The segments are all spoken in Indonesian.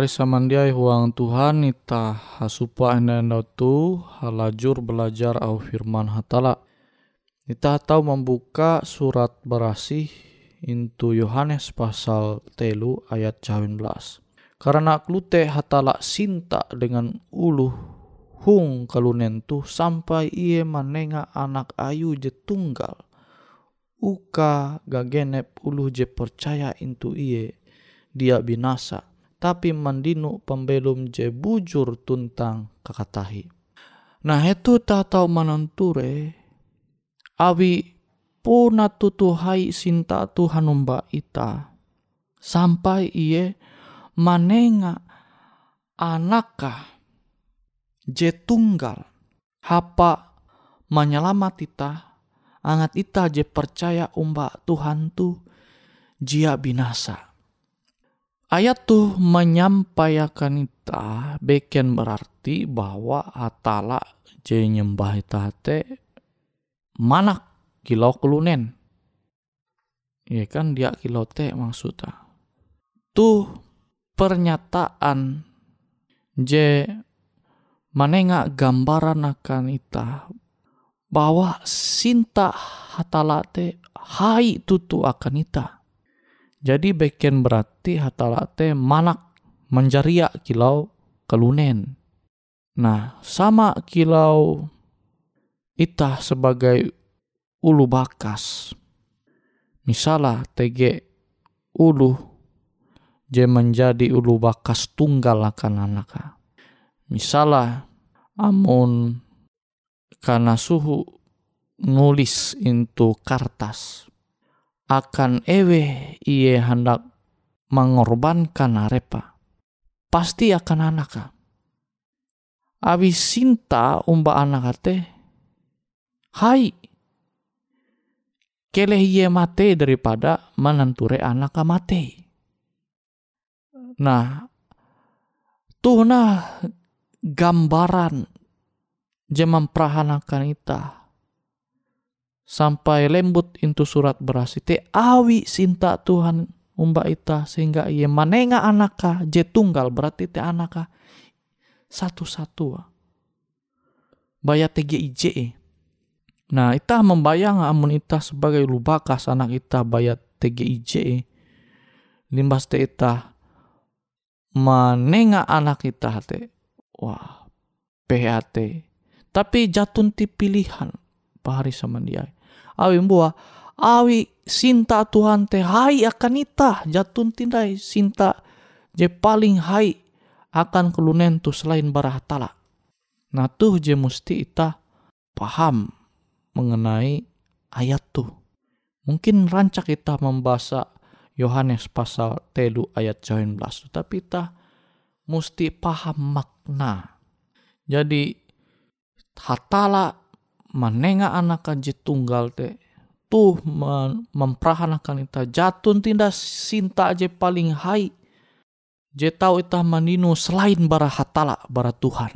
Shalom pahari samandiai huang Tuhan ita hasupa enda tu halajur belajar au firman hatala. Ita tahu membuka surat berasih into Yohanes pasal telu ayat 19. Karena klute hatala sinta dengan ulu hung kalunen tu sampai ia manenga anak ayu je tunggal. Uka gagenep ulu je percaya into iye dia binasa tapi mandinu pembelum je bujur tuntang kakatahi. Nah itu tak tahu mananture awi puna tutuhai sinta Tuhan umba ita. Sampai iye manenga anaka je tunggal hapa menyelamat ita angat ita je percaya umba Tuhan tu jia binasa Ayat tuh menyampaikan kita beken berarti bahwa atala je nyembah te manak kilau kelunen. Ya kan dia kilau te maksudnya. Tuh pernyataan je manenga gambaran akan ita bahwa sinta hatala te hai tutu akan ita jadi beken berarti hatalate manak menjaria kilau kelunen. Nah, sama kilau itah sebagai ulu bakas. Misalnya TG ulu je menjadi ulu bakas tunggal akan anak. Misalnya amun karena suhu nulis into kartas akan ewe iye hendak mengorbankan arepa pasti akan anak Abi sinta umba anak ate hai. Keleh iye mate daripada menenture anak mate. Nah tuh nah gambaran je memperahanakan ita sampai lembut into surat berasi te awi sinta Tuhan umba ita sehingga ia manenga anaka je tunggal berarti te anaka satu-satu. Bayat TGIJ nah ita membayang amun ita sebagai lubakas anak ita bayat TGIJ limbas te ita manenga anak ita te. Wah PHT tapi jatun ti pilihan pahari sama dia awi mbua awi sinta Tuhan teh hai akan ita jatun tindai sinta je paling hai akan kelunen tu selain tala. Nah tuh je musti ita paham mengenai ayat tuh. Mungkin rancak kita membaca Yohanes pasal telu ayat 19 tapi kita musti paham makna. Jadi hatala manenga anak je tunggal te tuh memperahanakan ita. Jatun tindas sinta je paling hai je tau ita maninu selain bara hatala bara Tuhan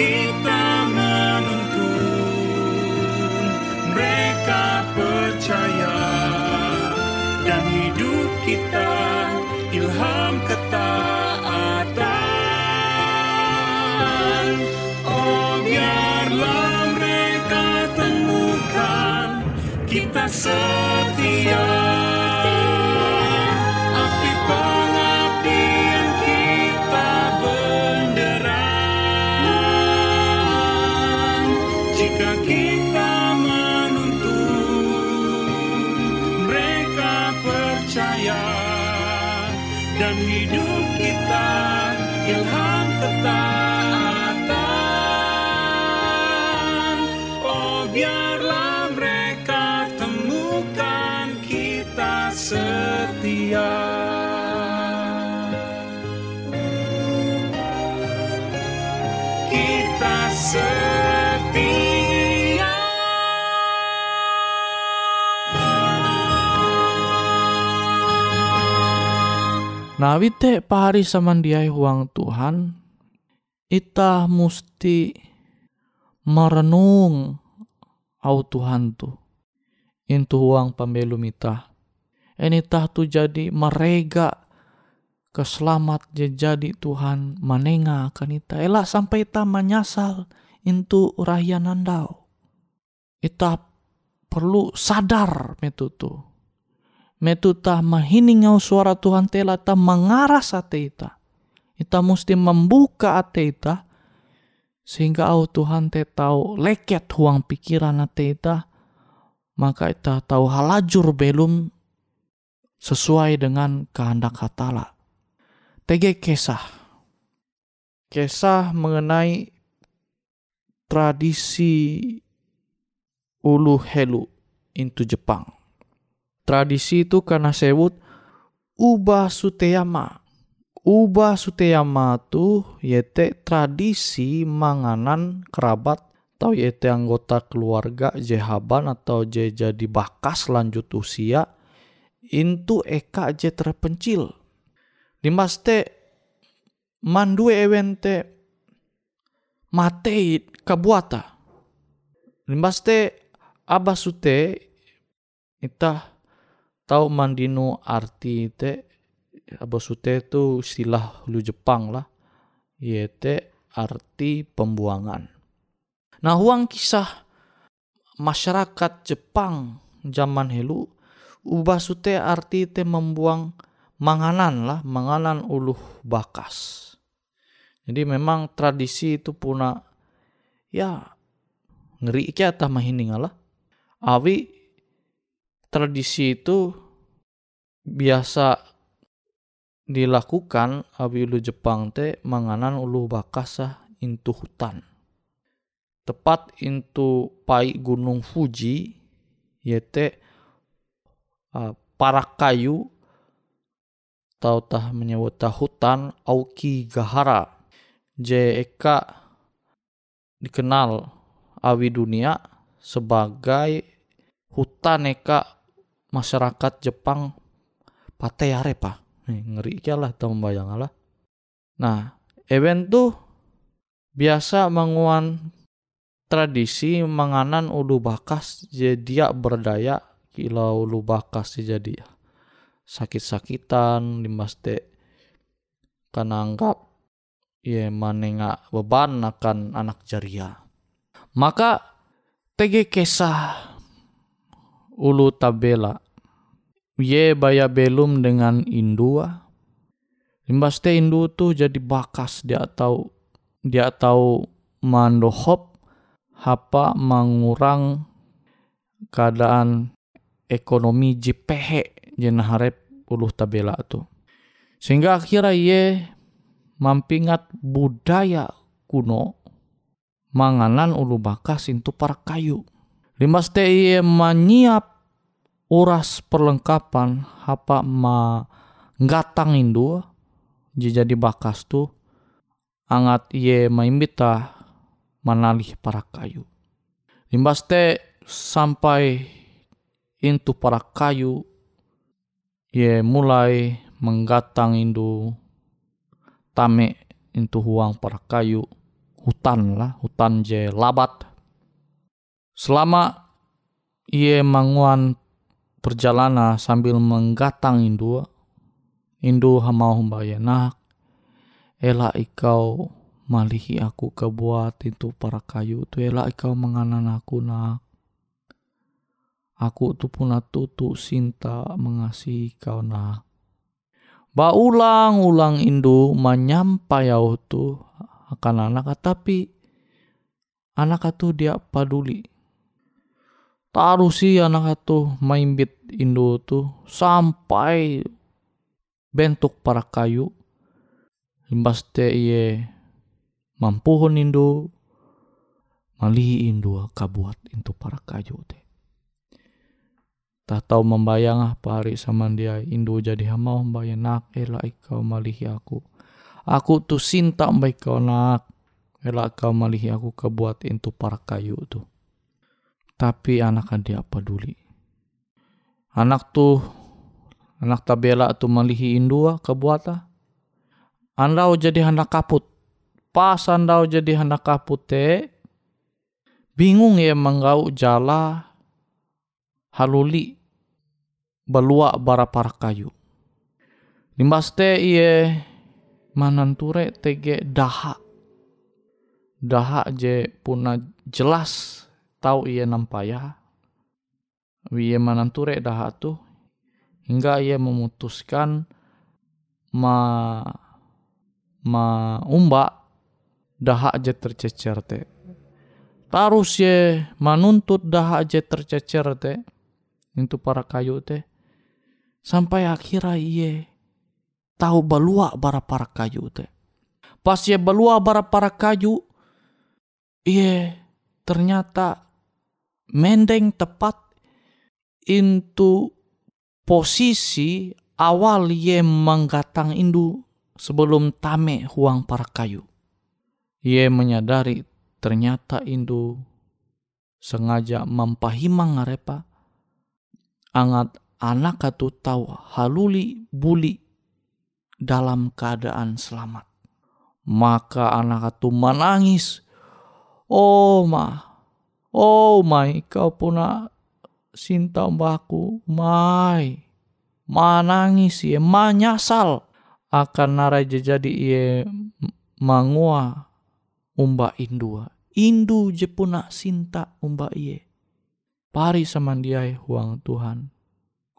kita menuntun. Mereka percaya Dan hidup kita ilham ketaatan. Oh biarlah mereka temukan Kita setia ilham ketaatan. Oh biarlah mereka temukan kita setia Nah, wite pahari samandiai huang Tuhan, ita musti merenung au Tuhan tu. Intu huang pembelum ita. Ini tah tu jadi merega keselamat jadi Tuhan manenga akan ita. Elak sampai ita menyasal intu rahian andau. Ita perlu sadar metu tu metu ta mahining au suara Tuhan tela ta mengaras ate ita. Ita mesti membuka ate ita sehingga au Tuhan te tahu leket huang pikiran ate ita maka ita tahu halajur belum sesuai dengan kehendak hatala. TG kisah. Kisah mengenai tradisi ulu helu into Jepang tradisi itu karena sebut ubah suteyama. Ubah suteyama tu yete tradisi manganan kerabat atau yete anggota keluarga jehaban atau je jadi bakas lanjut usia intu eka je terpencil. Dimaste mandue ewente matei kabuata. Dimaste abasute itah tahu mandino arti te abasute itu istilah lu Jepang lah. Yete arti pembuangan. Nah huang kisah masyarakat Jepang zaman helu ubah sute arti te membuang manganan lah manganan uluh bakas. Jadi memang tradisi itu puna ya ngeri kia tah mahining lah. Awi tradisi itu biasa dilakukan abi ulu Jepang te manganan ulu bakasa intu hutan. Tepat intu pai gunung Fuji yete uh, parak kayu tau tah menyebut tah hutan Aoki Gahara je eka dikenal awi dunia sebagai hutan eka masyarakat Jepang pateyare pa. Ngeri lah tau membayang lah. Nah, event tuh biasa menguan tradisi menganan ulu bakas jadi berdaya kila ulu bakas jadi sakit-sakitan dimaste karena anggap ya manenga beban akan anak jaria. Maka TG kisah ulu tabela. Ye baya belum dengan indua. Limbaste indu tu jadi bakas dia tahu dia tahu mandohop hapa mengurang keadaan ekonomi JPH jena harap uluh tabela tu. Sehingga akhirnya ye mampingat budaya kuno manganan ulu bakas itu para kayu. Limas iye menyiap uras perlengkapan apa ma ngatang indu jadi bakas tu angat iye maimbita manalih para kayu. Limbas te sampai intu para kayu ye mulai menggatang indu tame intu huang para kayu hutan lah hutan je labat selama ia manguan perjalanan sambil menggatang indu indu hamau nak ela ikau malihi aku kebuat itu para kayu tu ela ikau menganan aku nak aku tu puna tutu sinta mengasihi kau nak Ba ulang-ulang indu menyampai tu akan anak tapi anak itu dia peduli. Taruh si anak itu maimbit indu tu sampai bentuk para kayu. Imbas te iye mampuhun indu malihi indu kabuat itu para kayu te. Tak tahu membayang apa hari sama dia Indu jadi hama membayang nak elak kau malihi aku. Aku tu sinta baik kau nak elak kau malihi aku kebuat itu para kayu tu. Tapi anak dia peduli. Anak tu anak tabela tu malihi indua kebuat ah. Andau jadi hendak kaput. Pas andau jadi hendak kaput te bingung ya menggau jala haluli balua bara para kayu. Limbas te iye mananture tege daha. Daha je puna jelas tahu iye nampaya. Iye mananture daha tu hingga iye memutuskan ma ma umba daha je tercecer te. Tarus ye manuntut daha je tercecer te. Itu para kayu te sampai akhirnya iye tahu balua bara para kayu te. Pas ye balua bara para kayu, iye ternyata mendeng tepat into posisi awal ye menggatang indu sebelum tame huang para kayu. Ye menyadari ternyata indu sengaja mempahimang ngarepa angat anak itu tahu haluli buli dalam keadaan selamat. Maka anak itu menangis. Oh ma, oh mai kau puna sinta mbakku, mai. Manangis ye, manyasal akan narai jadi ye mangua umba indua. Indu je puna sinta umba iye. Pari samandiai huang Tuhan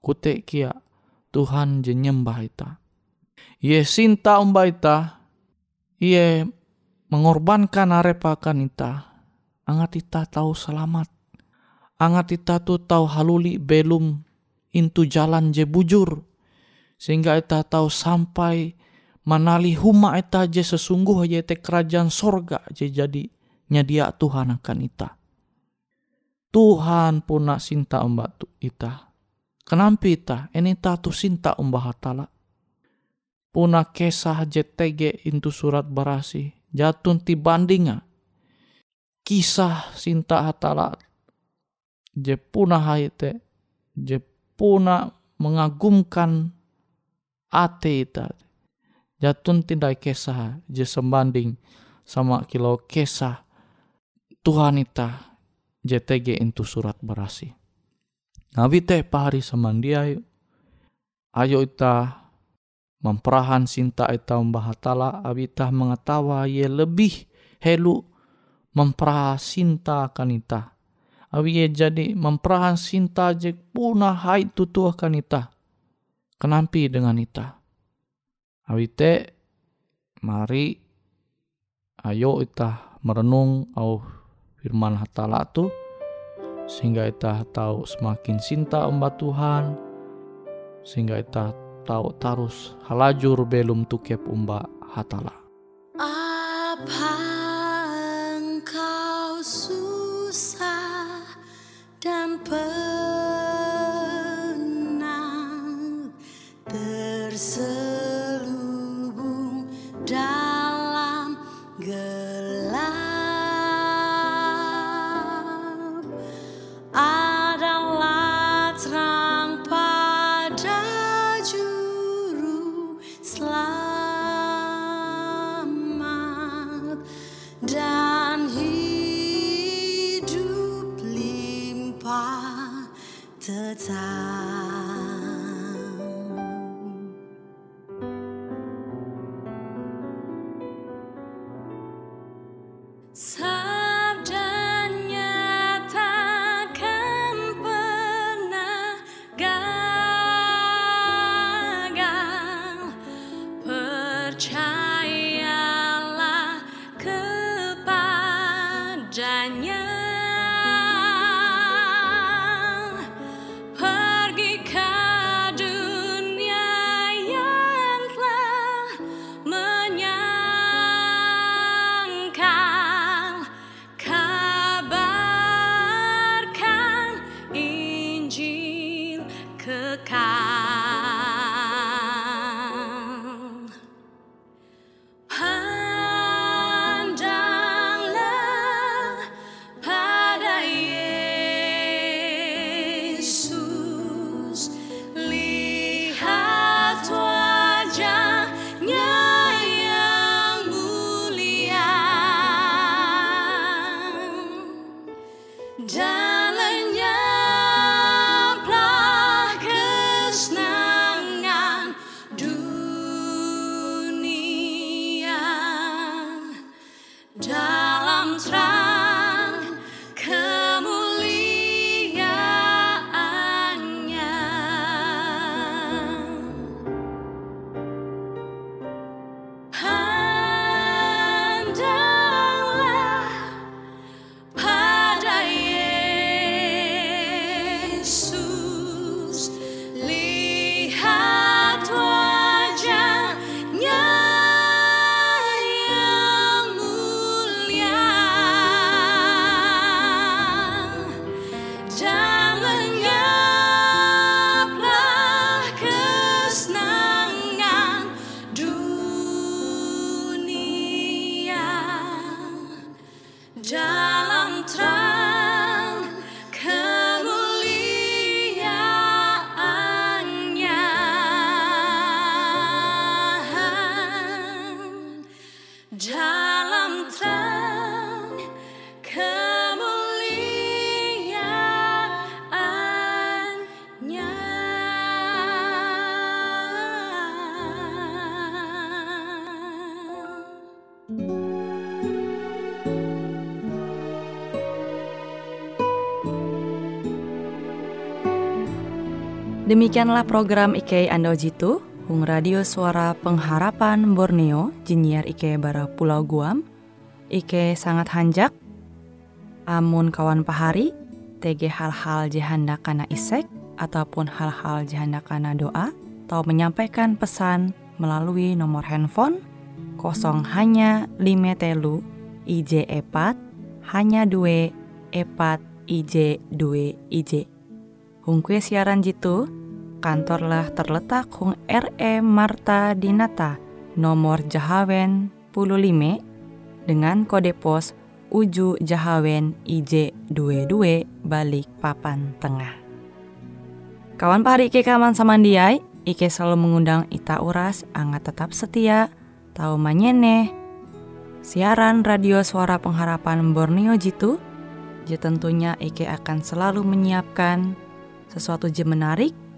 kute kia Tuhan je nyembah ita. Ye sinta umba ita, ye mengorbankan arepakan ita. Angat ita tahu selamat. Angat ita tu tahu haluli belum intu jalan je bujur. Sehingga ita tahu sampai manali huma ita je sesungguh ye te kerajaan sorga je jadi nyadia Tuhan akan ita. Tuhan pun nak sinta tu ita Kenapa ita? Ini tatu sinta umbah hatala. Puna kesah JTG intu surat barasi. Jatun ti bandinga. Kisah sinta hatala. Je puna haite. Je puna mengagumkan ate ita. Jatun tindai kesah. Je sembanding sama kilo kesah. Tuhan ita JTG intu surat barasi. Ngawite pahari samandiai. Ayo ita memperahan sinta ita membahatala abita mengetawa ye lebih helu memperah sinta akan ita. Awi ye jadi memperahan sinta je punah hai tutu akan ita. Kenampi dengan ita. Awite mari Ayo kita merenung au firman hatala tu sehingga kita tahu semakin cinta umba Tuhan sehingga kita tahu tarus halajur belum tukep umba hatala. Apa susah dan penat Demikianlah program IK Ando Jitu, Hung Radio Suara Pengharapan Borneo, Jinnyar IK Bara Pulau Guam, IK sangat hanjak, amun kawan pahari, TG hal-hal jihanda kana isek, ataupun hal-hal jihanda kana doa, atau menyampaikan pesan melalui nomor handphone kosong hanya lima telu IJ epat hanya dua epat IJ dua IJ. Hung kue siaran jitu, kantorlah terletak Hung RE Marta Dinata, nomor Jahawen 15 dengan kode pos Uju Jahawen IJ22 balik papan tengah. Kawan pahari Ike kaman samandiai, Ike selalu mengundang Ita Uras, angga tetap setia, tahu manyene, siaran radio suara pengharapan Borneo Jitu, je tentunya Ike akan selalu menyiapkan sesuatu je menarik,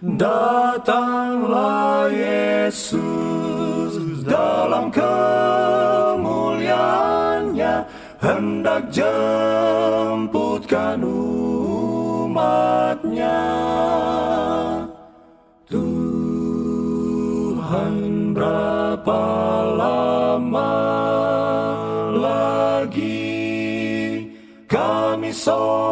Datanglah Yesus dalam kemuliaannya. Hendak jemputkan umatnya. Tuhan berapa lama lagi kami nanti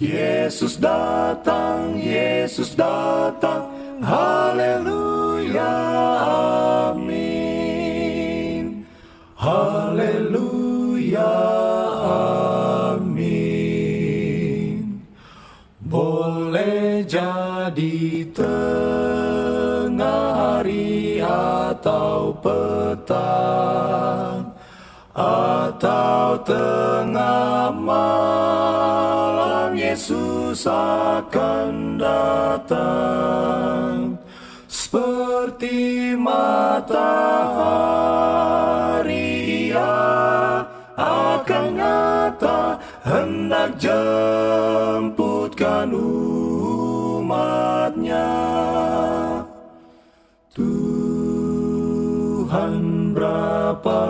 Yesus datang, Yesus datang, haleluya, amin. Haleluya, amin. Boleh jadi tengah hari atau petang atau tengah Yesus akan datang seperti matahari ia akan nyata hendak jemputkan umatnya. Tuhan berapa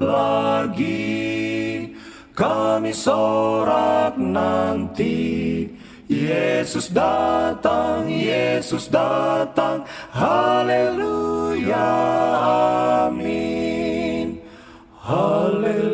lagi kami sorak nanti. Yesus datang, Yesus datang, haleluya, amin, haleluya.